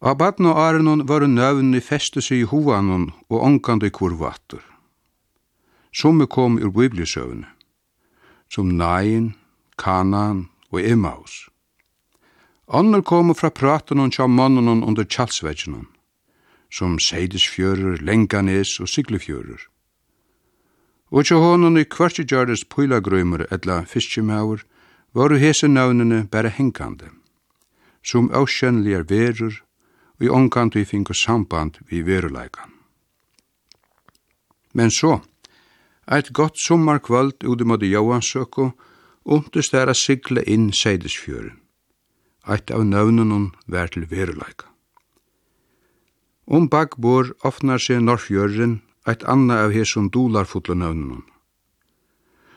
Av baden og ærenon var nøvn i feste seg i hovanon og ongand i kurvater. Somme kom ur biblisøvne, som Nain, Kanan og Emmaus. Annor kom fra praten og tjamannen under tjalsvetsjonen, som Seidesfjører, Lenganes og Siglefjører. Og tja honom i kvartjegjardes pylagrøymer etla fiskjemaur, varu hese navnene bare hengande, som avkjennligar verur og i omkant vi finko samband vi veruleikan. Men så, eit gott sommarkvöld ute mot Johansøko, undest er a sigla inn Seidesfjøren. Eit av navnunum vær til veruleika. Om bagbor ofnar seg Norrfjøren eit anna av hesson dolarfotla navnunum.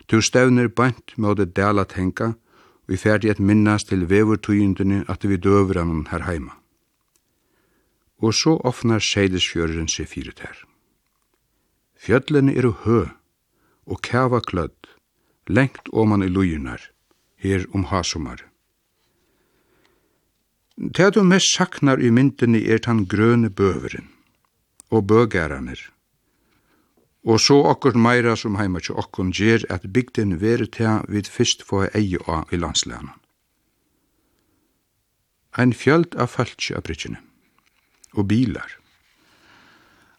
Tu stevner bant med det dela tenka, og i ferdig minnast til vevertøyendene at vi døver annan her heima og så ofnar seilesfjøren seg fyrir der. Fjöllene eru hø og kava klødd, lengt oman i lujunar, her om hasumar. Det du mest saknar i myndinni er tann grøne bøveren og bøgaranir. Og så okkur meira som heima til okkur gjer at bygden veri til vid fyrst få eie av i landslæna. Ein fjöld av falsk av brytjene og bilar.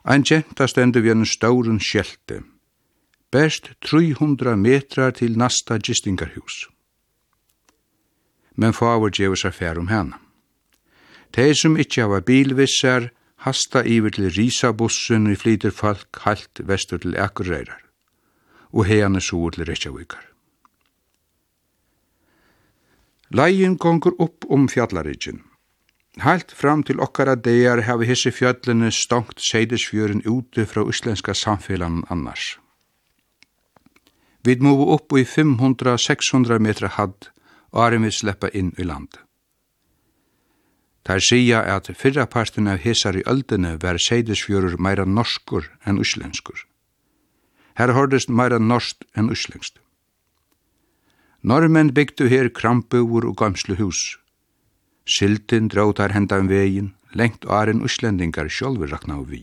Ein genta stendur við en stauren skjelte. Best 300 metrar til nasta gistingarhús. Men fáur djevur seg fær om hana. Tei som ikkje hava bilvissar, hasta iver til risabussun vi flyter folk halt vestur til Akureyrar og heian er svo til Reykjavíkar. Leien gongur upp om fjallarigin. Halt fram til okkara degar hava hessi fjöllene stongt seidesfjøren ute fra uslenska samfélan annars. Vid movu upp i 500-600 metra hadd, åren vi sleppa inn i landet. Tær sia at fyrra parten av hesar i öldene var seidesfjörur meira norskur enn uslenskur. Her hordest meira norskt enn uslenskt. Norrmenn byggdu her krambuvur og gamslu hús, Skiltin drautar hendan vegin, lengt áren uslendingar sjálfur rakna av vi.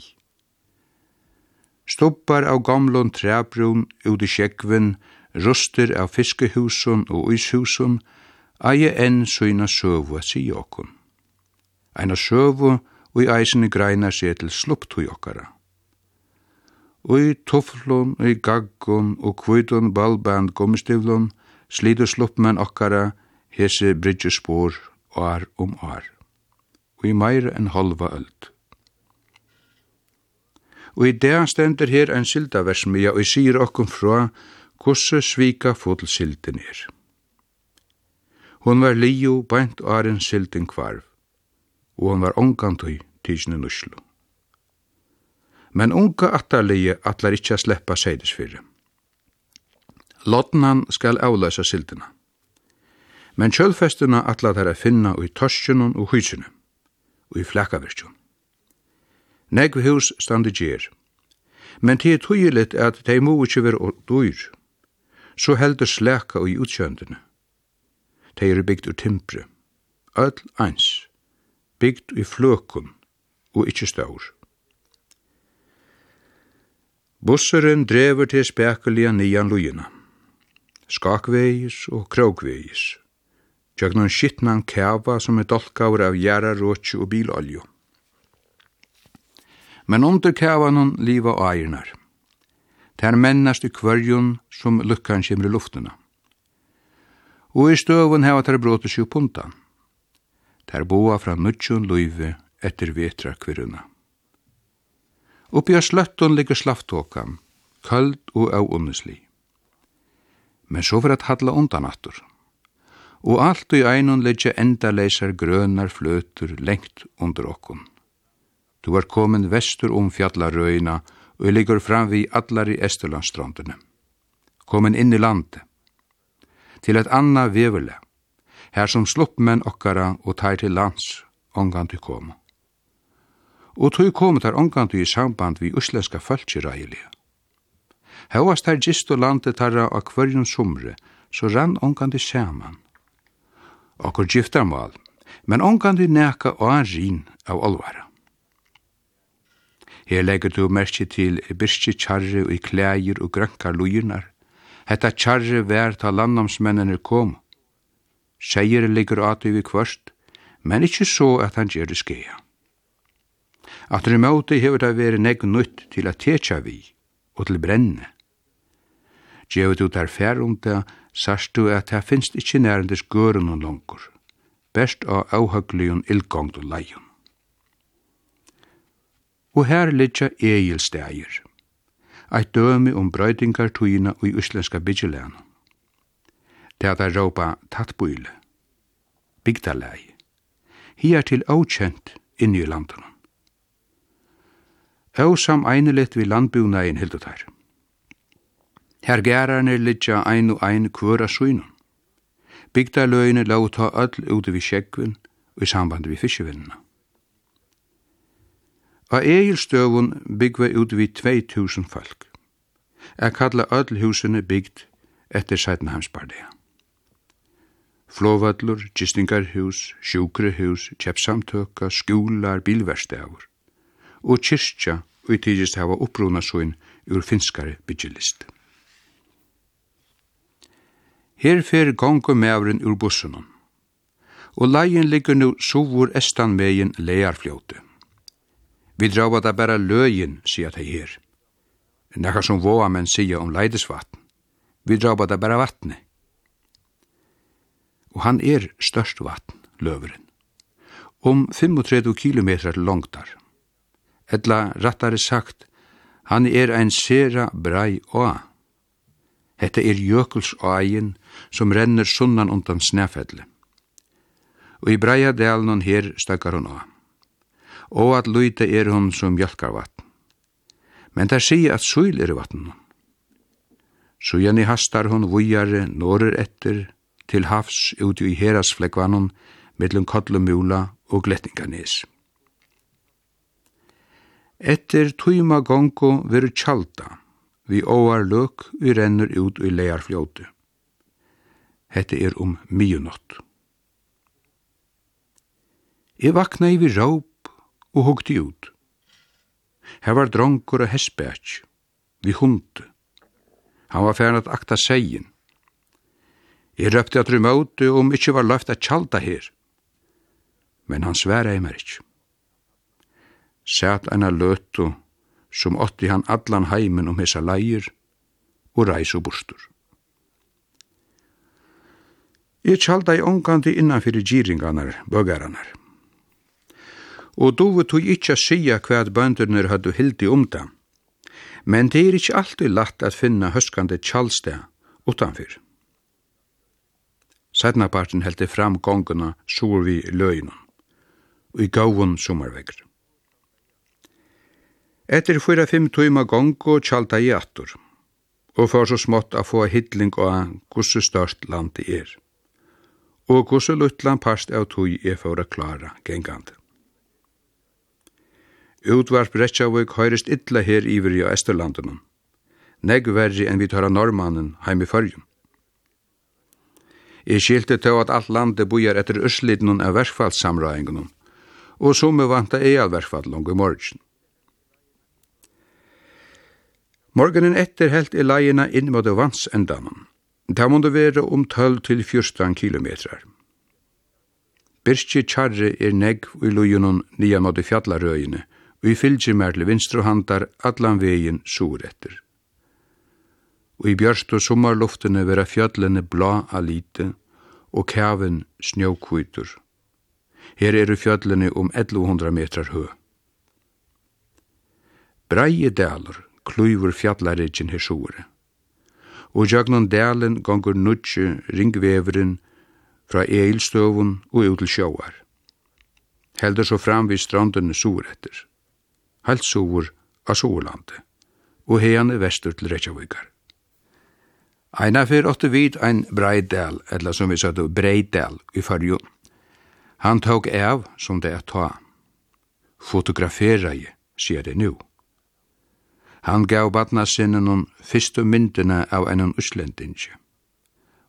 Stoppar av gamlon træbrun ut i sjekkven, rustur av fiskehusun og ishusun, eie enn søyna søvu at si okkum. Eina søvu og i eisini greina seg til slupptui okkara. Ui i tufflun, og gaggun og kvudun balband gommistivlun slidu sluppmenn okkara, hese bridgespor år om år, og i meire enn halva öld. Og i det stender her ein sildaversmia og sier okkum fra hvordan svika fotelsilden er. Hon var liu bænt åren sildin kvarv, og hon var ångantøy tidsne nuslu. Men unga attarlige atlar ikkje a sleppa seidesfyrre. Lotten Lotnan skal avløsa sildina men kjølfestuna atla der er finna ui torskjunun og hysinu, og i flakkavirkjun. Negv hús standi gjer, men det er tøyelit at de må ikkje og dyr, så heldur sleka og i utkjøndene. De er bygd ur timpre, öll eins, bygd i fløkun og ikkje staur. Busseren drever til spekulia nian lujina, skakvegis og krogvegis, gjøgnon skittnan kæva som er dolkaur av jæra råtsi og bilolju. Men under kævanon liva og eirnar. Ter mennast i kvørjun som lukkan kjemri luftuna. Og i støvun heva ter bråte sju puntan. Ter boa fra nudjun luive etter vetra kvirruna. Uppi av sløttun ligger slafttåkan, köld og av unnesli. Men så for at hadla undan attur og alt i einun leggja endaleisar grønar fløtur lengt under okkun. Du er komin vestur om fjallarøyna og ligger fram vi allar i Esturlandstrandene. Komin inn i landet. Til et anna vevele, her som sluppmenn okkara og tær til lands, ongandu koma. Og tog kom tar ongandu i samband vi uslenska fölkjerægilige. Hauast her gistu landet tarra av kvørjun sumre, så rann ongandu saman okkur giftarmal, men ongan du neka årin av olvara. Her legger du merke til birski tjarri og i klægir og grønkar lujunar. Hetta tjarri vær ta landnamsmennene kom. Seier ligger atu vi kvørst, men ikkje så at han gjer det skeia. At du måte hever det veri negg nytt til at tetja vi og til brenne. Gjevet du der færrunda, sørst du at det finnes ikke nærendes gøren og langer, best av avhøgligen ildgångt og leien. Og her ligger Egilsteger, eit døme om brøydingartugina i uslenska byggelæna. Det er der råpa tattbøyle, bygdalægi, hier til avkjent inni i landene. Og sam einelit vi landbjunægin hildu tær. Her gærarnir liggja ein og ein kvøra suinun. Bygdaløyene lau ta öll ute við sjekkvin og i samband við fiskevinnina. Á Egilstøvun byggva ute við 2000 folk. Er kalla öll husene bygd etter Sætnahamsbardea. Flåvallur, gistingarhus, sjukrehus, kjeppsamtøka, skúlar, bilverstævur og kyrkja og i tidist hava uppruna svoin ur finskare byggelist. Her fer gongumævren ur bussunum. Og leien ligger nu sovur estanmegin learfljóti. Vi drava da bara løgin, sier det her. Nekka som voa menn sier om leidesvatn. Vi drava da bara vatni. Og han er størst vatn, løveren. Om 35 kilometrar longtar. Etla rattare sagt, han er ein sera brei oa. Hetta er Jökulsåin som renner sunnan undan Snæfelli. Og i breia hon her stakkar hon av. Og at luita er hon som mjölkarvatn. Men der sier at søyl er i vatnen. I hastar hon vujare norr etter til havs ute i herasflekkvanon mellom kodlumula og Glettinganes. Etter tøyma gongo veru tjalda, vi åar løk vi renner ut i learfljóti. Hette er om miunott. Jeg vakna i vi råp og hugti ut. Her var dronkur og hespætj, vi hundi. Han var færen at akta segin. Jeg røpte at rymauti om ikkje var løft at tjalda her. Men han sværa i mer ikkje. Sæt enn løtu som åtti han allan heimen om hessa leir og reis og bostur. Jeg tjalda i ongandi innanfyrir gyringanar, bøgaranar. Og dovet tog ikkje a sia hva at bønderne hadde hildi om det, men det er ikkje alltid latt at finna høskande tjaldsted utanfyr. Sætnaparten heldi fram gonguna sur vi løgnum, og i gavun sommervekker. Etter 4-5 tøyma gongo tjalta i attur, og for så smått a få og av gusse størst land er, og gusse luttland past av tøy er for å klara gengande. Utvarp Retsjavøk høyrest illa her iver i Esterlandunum, negg verri enn vi tøyra normannen heim i fyrjum. Jeg skilte til at alt landet bojar etter urslidnun av verkfallssamrøyngunum, og som vanta eialverkfall langt i morgen. Morganen etter helt i leiena inn mot vannsendanen. Det må det være om 12 til 14 kilometrar. Birki Tjarri er negg i lujunon nia mot fjallarøyene, og i fylgje mer til vinstre handar allan vegin sur etter. Og i bjørst og sommarluftene vera fjallene blá a lite, og kæven snjókvítur. Her eru fjallene om 1100 metrar hø. Breie dalur, klúvur fjallarikjen her sjore. Og jøgnon delen gongur nudje ringveveren fra eilstøvun og ut til sjåar. Heldur så fram vi stranden soretter. Halt sår av Solandet. Og heian vestur til Reykjavíkar. Einar fyrir åtte vid ein breidel, eller som vi sa då, breidel i fargjum. Han tåg av som det er ta. Fotografera je, sier det nu. Han gav badnasinnen hun fyrstu myndina av enn uslendingi.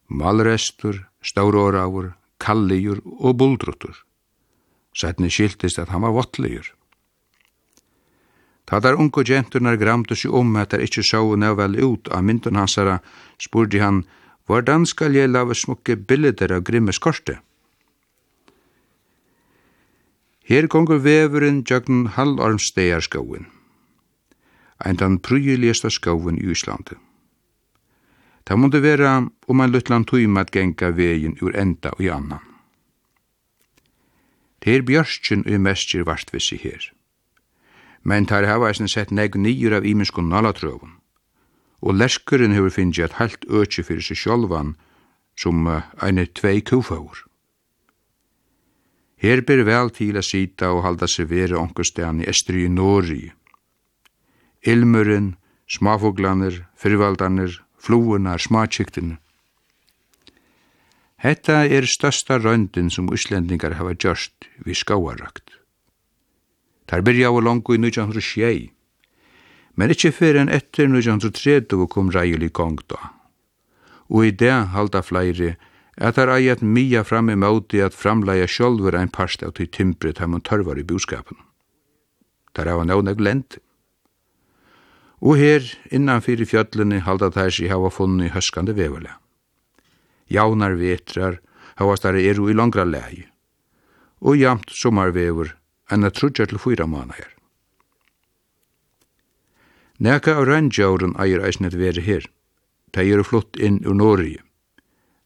Malrestur, stauróraur, kalligur og buldrutur. Sætni skiltist at han var vottligur. Ta der ungu genturnar gramtu sig om at der ikkje sjåu vel ut av myndun hansara, spurdi han, hvordan skal jeg lave smukke bilder av grimme skorste? Her gongur veveren jøgn halvarmstegarskoen enn den prøyeligste skoven i Íslandi. Det måtte være om en luttland tøyma at genga vegin ur enda og i annan. Det er bjørstjen og mestjer vartvissi her. Men tar hava eisen sett neg nýr av imenskon nalatrøvun. Og leskurin hefur finnst et halvt øtje fyrir seg sjálvan som eine tvei kufaur. Her ber vel til a sita og halda seg vera onkustean i Estri i Norri, ilmurin, smáfuglanir, fyrvaldanir, fluunar, smákiktene. Hetta er størsta røndin som Íslendingar hava gjørst við skóarrakt. Tar byrja og langu i 1906, men ikkje fyrir enn etter 1930 kom rægjul gong da. Og i det halda fleiri at tar eiet mia fram i måti at framleia sjolver ein parst av til timbret heim og tørvar i boskapen. Tar hava någ lendi og her innan fyrir fjöllene halda þær sig hava funni høskande vevulega. Jaunar vetrar hava stare eru i langra lei, og jamt sommarvevur enn at trudja til fyra manager. Neka av røndjauren eier eisnet veri her. Tei eru flott inn ur Norge,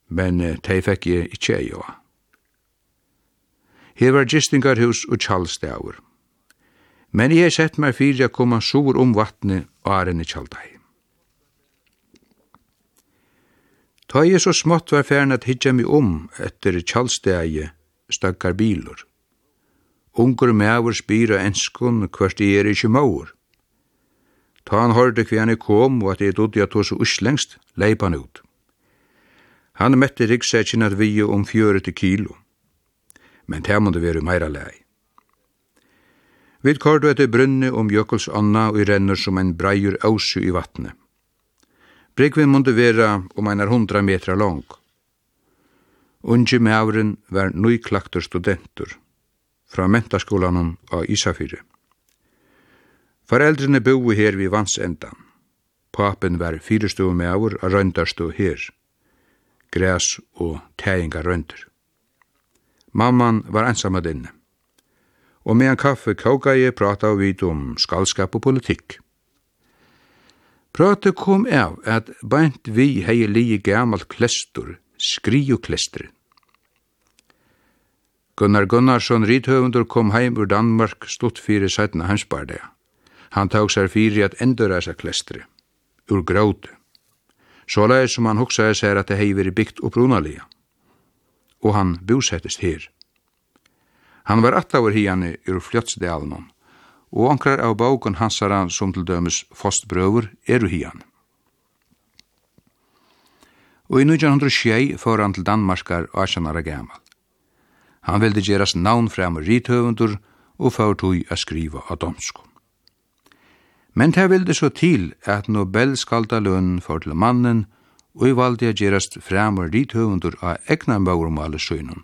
men tei fekk jeg ikkje eioa. Her var gistingarhus og tjallstauer men jeg har sett meg fyrir a koma sur om vatni og aren i kjaldai. Ta jeg så smått var færen at hitja mig om etter kjaldstegi stakkar bilur. Ungur meavur spyr enskun hvert jeg er ikkje maur. Ta han hørte hver han kom og at jeg dodde at hos uslengst leip han ut. Han mette riksækjen at vi om 40 kilo, men det måtte være meira lei. Vi kordu etter brunni om Jökuls anna og i renner som en breyur ausu i vatne. Brekvin mundu vera om einar hundra metra lang. Ungi meavren var nøyklaktur studentur fra mentaskólanum á Isafyrir. Foreldrene boi her vi vansendan. Papen var fyrestu meavur og röndarstu her. Græs og tæingar röndur. Mamman var ensamadinne og med en kaffe ég prata vi om skallskap og politikk. Prate kom av at bænt vi hei lige gammal klestur, skriuklestur. Gunnar Gunnarsson Rithøvundur kom heim ur Danmark stutt fyrir sætna hansbardega. Han tåg sær fyrir at endura seg klestri, ur gråte. Såleis som han hugsaði sær at det hei veri byggt upprunalega. Og han bosettist Hér. Han var attaver hiani ur fljotsdalen, og ankrar av bókun hansara som til dømes fostbrøver eru hian. Og i 1906 fyrir han til Danmarkar 18 år gammal. Han vildi gerast navn fram rithøvundur og fyrir tog a skriva av domsku. Men det vildi så til at Nobel skalda lønnen for til mannen og i valdi a gerast fram rithøvundur av egnan baurumale alle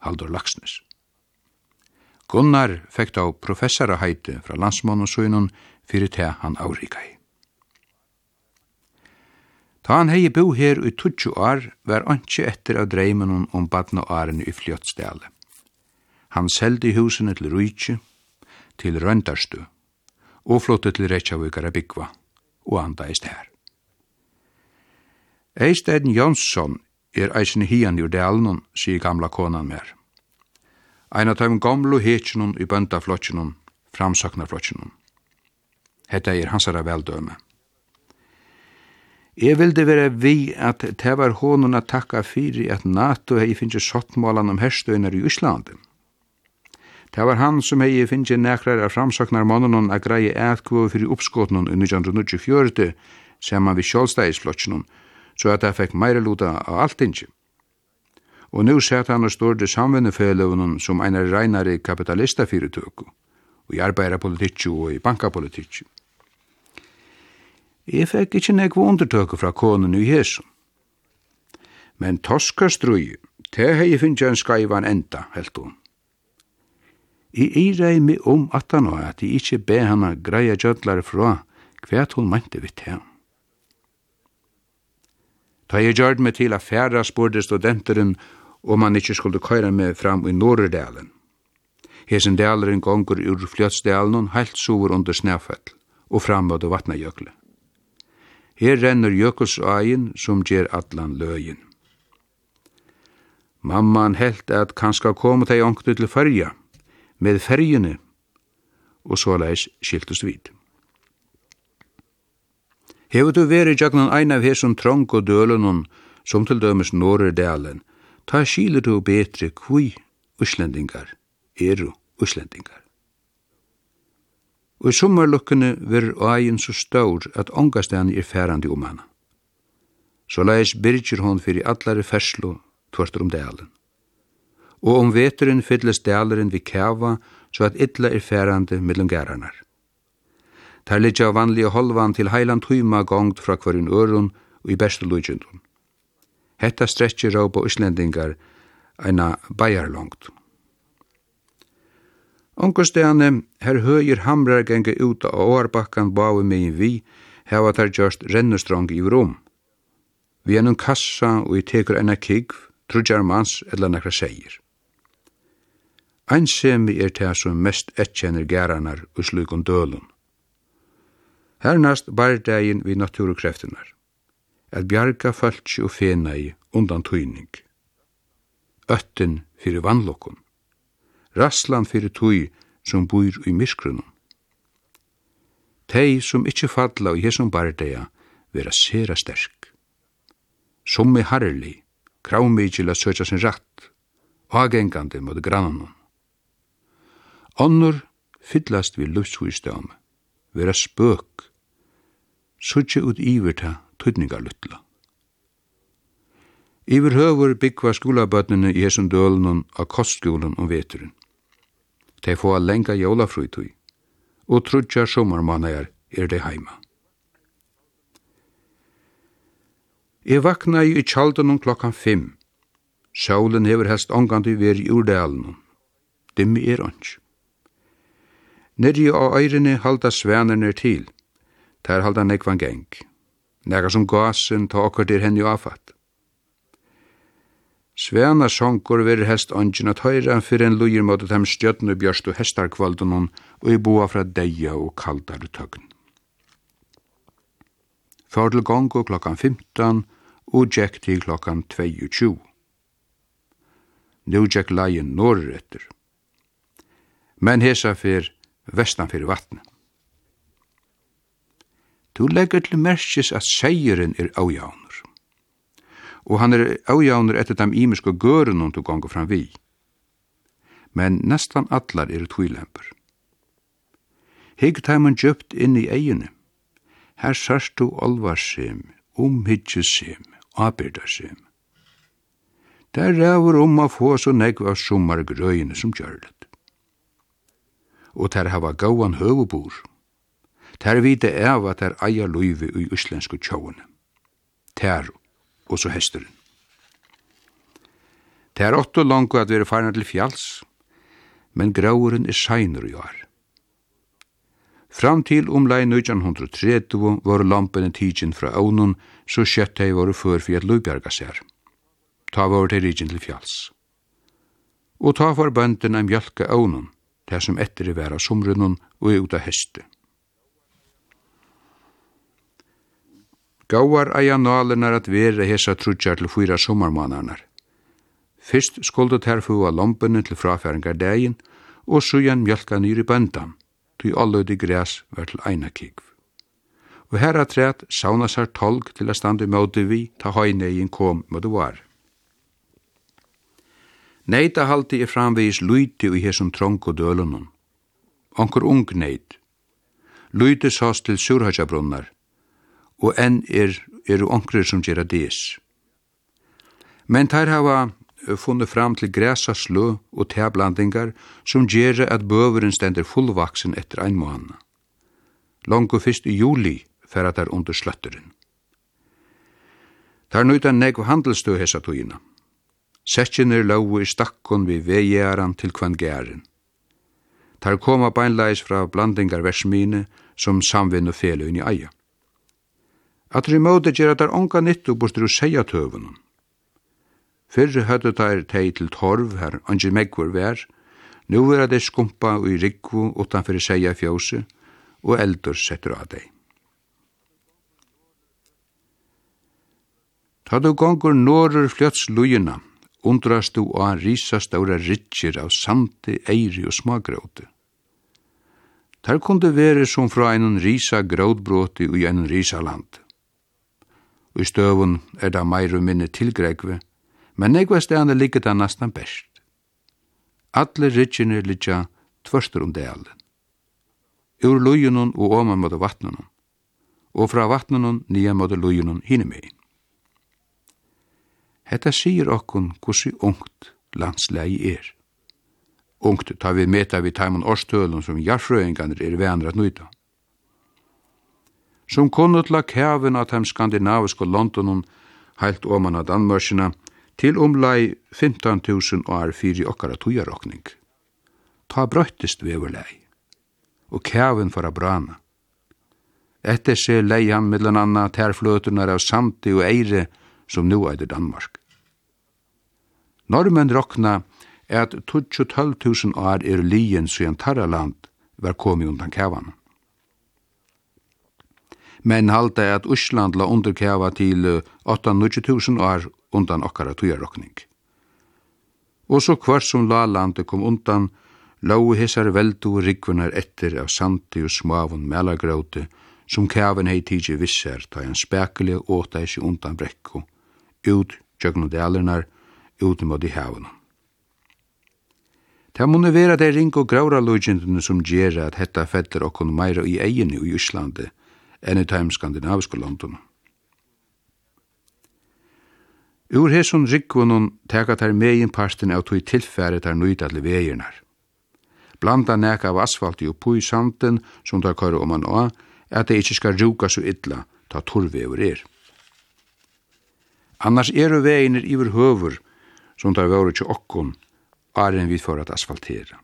Haldur Laksnes. Gunnar fekk av professoraheiti fra landsmannusøynun fyrir til han avrikai. Ta han hei bo her i 20 år var anki etter av dreimunum om badna årene i fljottstale. Han seldi husene til Rujtje, til Röndarstu, og flottet til Reykjavíkara byggva, og andaist her. Eistein Jonsson er eisen hian i dalen, sier gamla konan mer ein av tøym gamlu hetsjennom i bøndaflotjennom, framsøknarflotjennom. Hetta er hansara veldøme. Jeg vildi vera vi at det var honen at takka fyrir at NATO hei finnje sottmålan om herstøynar i Íslandi. Det var han som hei finnje nekrar av framsaknar mannunum at greie etkvå fyrir uppskotnun i 1924 man vi sjálfstægisflotjennom, så at det fekk meira luta av alltingi og nu sett han og stod til samvennefeløvnen som ein reinare kapitalistafyrirtøku, og i arbeiderpolitikk og i bankapolitikk. Jeg fikk ikkje nekva undertøku fra konen i Jesu. Men toskastrui, te hei finnst en skaivan enda, helt hun. I irei mi om at han og at jeg ikkje be hana greia gjødlare fra hva hun mente vitt henne. Ta jeg gjørd meg til affæra, spurte studenteren og man ikkje skulle køyra med fram i Norrdalen. Hesen daleren gongur ur Fljótsdalen og heilt sover under snæfell og fram av det vatnajökle. Her renner jökulsøyen som ger allan løgin. Mamman helt at kanska koma til ongtu til fyrja, med fyrjene, og så leis skiltust vid. Hefur du veri jagnan ein av hesum trong og dølunum, som til dømes Norredalen, ta skiler du betre kui uslendingar eru uslendingar. Og i sommerlukkene ver ægin så stór at ångastene er færandi om hana. Så leis byrgir hon fyrir allare ferslu tvørster om dalen. Og om veturin fyllist daleren vi kæva så at illa er færandi mellom gæranar. Tar litja vanlige holvan til heiland tøyma gongt fra kvarin örun og i bestu lujundun. Hetta strekki råpa Íslendingar eina bæjarlongt. Onkusteane, her høyir hamrar genga ut av åarbakkan báu megin vi, hava tar gjørst rennustrong i rom. Vi er kassa og i tekur enn kigv, trudjar mans eller nekra seir. Einsemi er tega som mest etkjenner gæranar og slukon dølun. Hernast bardegin vi naturkreftinar at bjarga fölkje og fenei undan tøyning. Öttin fyrir vannlokkun. Rasslan fyrir tøy som bor i miskrunum. Tei som ikkje falla og jesum bardeia vera sera sterk. Summi harli, kravmikil a søtja sin ratt, agengandi mot grannanum. Onnur fyllast vi luftsvistdame, vera spøk, sutje ut iverta tøytningarluttla. Iver høver byggva skolabötnene i hesson dølen av kostskolen om veturen. Tei få lenga jólafrutui, og trudja sommermannajar er de heima. Jeg vakna i tjaldun klokkan fimm. Sjålen hever helst ongandi veri i urdalen. Dimmi er ånds. Nyrri og øyrene halda svenerne til. Ter halda nekvan geng nega som gasen ta okkar dir henni afat. Svena songur veri hest ongin at høyra fyrir en lujir mot dem stjötnu bjørstu hestarkvaldunum og i boa fra deia og kaldar tøgn. Før til gongu klokkan 15 og Jack til klokkan 22. Nú Jack leien norr etter. Men hesa fyrir vestan fyrir vatnet. Du legger til merkes at seieren er aujaunur. Og han er aujaunur etter dem imiske gørene du ganger fram vi. Men nestan allar er tvilemper. Hegg taimen inn i eiene. Her sørst du olvarsem, omhidjesem, abirdasem. Der rævur om a få så negv av sommar grøyene som gjørlet. Og der hava gauan høvubur. Ter vite av at er eia luive i uslensku tjóene. Ter og så hesteren. Ter åttu langt at vi er farna til fjalls, men grauren er seinur i år. Fram til omlai 1930 var lampene tidsin fra ånen, så skjøtt hei var før for at Lubjerga ser. Ta var til rikin til fjalls. Og ta var bøndene mjölka ånen, det som etter i vera somrunnen og ut av hestet. Gauar eia nalinar at vera hesa trutjar til fyra sommarmanarnar. Fyrst skuldu her fua lompene til frafæringar degin, og sujan mjölka nyr i bøndan, tui alløydi græs var til eina kikv. Og her træt sauna sær tolg til a standi møti vi ta høynegin kom møte var. Neita haldi er framvegis luyti ui hesum trong og dølunum. Onkur ung neit. Luyti sás til surhajabrunnar, og enn er, er onkrir som gjerra des. Men tær hava funnet fram til græsa slø og teblandingar som gjerra at bøveren stender fullvaksen etter ein måned. Longu fyrst i juli færa der under sløtteren. Tar nøyta negv handelstø hesa tøyina. Setjen er lau i stakkon vi vegjeran til kvann gæren. Tar koma beinleis fra blandingar versmine som samvinn og felun i eia. At er imøte gjer at der onga nyttu bostur og seia tøvunum. Fyrre høttu der teg til torv her, angi megvur vær, nu er det skumpa og i rikvu utanfyr seia fjósi, og eldur setter av deg. Ta du gongur norur fljöts lujina, undrast du a risastaura ritjir av sandi, eiri og smagróti. Tar kunde vere som fra en risa grådbråti og en risa landi og i støvun er det meir og minne tilgregve, men negva stedane ligger det nastan best. Alle rikkene ligger tvørstur om delen. Ur lujunun og åman mot vatnunun, og fra vatnunun nia mot lujunun hinimegin. Hetta sier okkun kussi ungt landslegi er. Ungt tar vi meta vi taimun årstølun som jarfrøyngan er veandrat nøyta som kunne til kæven av dem skandinaviske Londonen heilt oman av Danmarkina til omlai 15.000 år fyri okkara tujarokning. Ta brøttist veverlei, og kæven for a brana. Etter se leian millan anna terfløtunar av Sandi og Eire som nu eider Danmark. Normen rokna er at 12.000 år er lien tarra land var komi undan kævana men halda at Ísland la underkava til 8-9000 år undan okkara tujarokning. Og så kvart som la landet kom undan, lau hessar veldu rikvunar etter av sandi og smavun melagrauti, som kæven hei tidsi visser ta en spekuli åta eisi undan brekku, ut tjögnu dælunar, ut mot i havunum. Ta munne vera det ring og graura lojindene som gjerra at hetta fetter okkon meira i eginu i Íslandi, enn i taim skandinaviske landene. Ur hesson rikvunun teka tar megin parsten av tui tilfære tar nøyta til veginar. Blanda neka av asfalti og pui sanden som tar kare om an å, at det ikkje skal ruka så illa ta torvever er. Annars eru veginir iver høver som tar vore til okkon, aren vi for at asfaltera.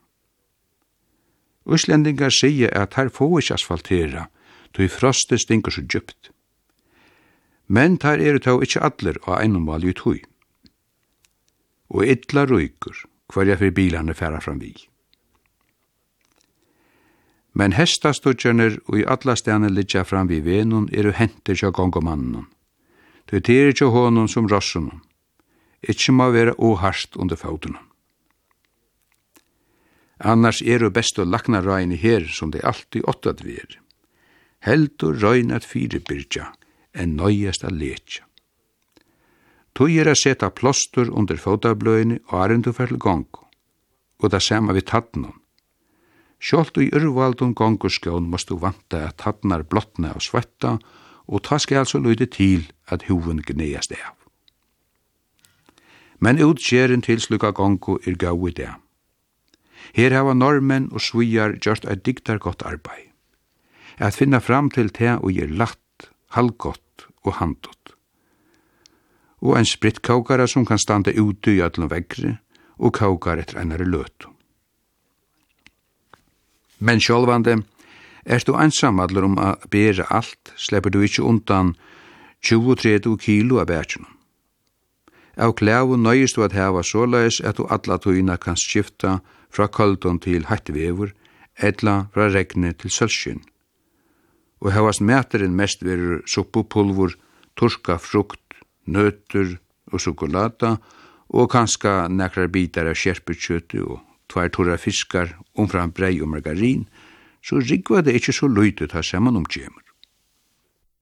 Uslendingar sier at her få ikkje asfaltera, tog frostet stinker så djupt. Men tar er tog ikkje allir av einnum valg i tog. Og ytla røyker, hver fyrir bilane færa fram vi. Men hestastutjarnir og i alla stjane lidja fram vi venun eru hentir kja gongomannen. Tøy er kja honun som rossunum. Ikkje ma vera oharst under fautunum. Annars eru bestu laknarraini her som det alltid åttat vi er heldur røyn at fyrirbyrja, enn nøyest a letja. Tøy er a seta plåstur under fótabløyni og arendu fer til gongu, og det sama við tattnum. Sjolt i urvaldun gonguskjón måstu vanta at tattnar blotna og svetta, og ta skal altså løyde til at huvun gneast av. Men utskjeren til slukka gongu er gau i det. Her hava normen og svijar gjørst eit diktar gott arbeid at finna fram til te og gir latt, halvgott og handott. Og ein sprittkåkare som kan standa ute i öllum vekkri og kåkare etter einare løtu. Men sjálvande, er du einsamallur om a bera alt, slepper du ikkje undan 20-30 kilo av bætjennom. Av klævu nøyist du at heva såleis at du alla tøyna kan skifta fra koldon til hættvevur, etla fra regni til sølskinn og hevast mæterin mest verur suppupulvur, turska frukt, nøtur og sjokolata, og kanska nekrar bitar av kjerpekjøti og tvær torra fiskar, umfram brei og margarin, så rigva det ikkje så løytet ha saman omkjemur.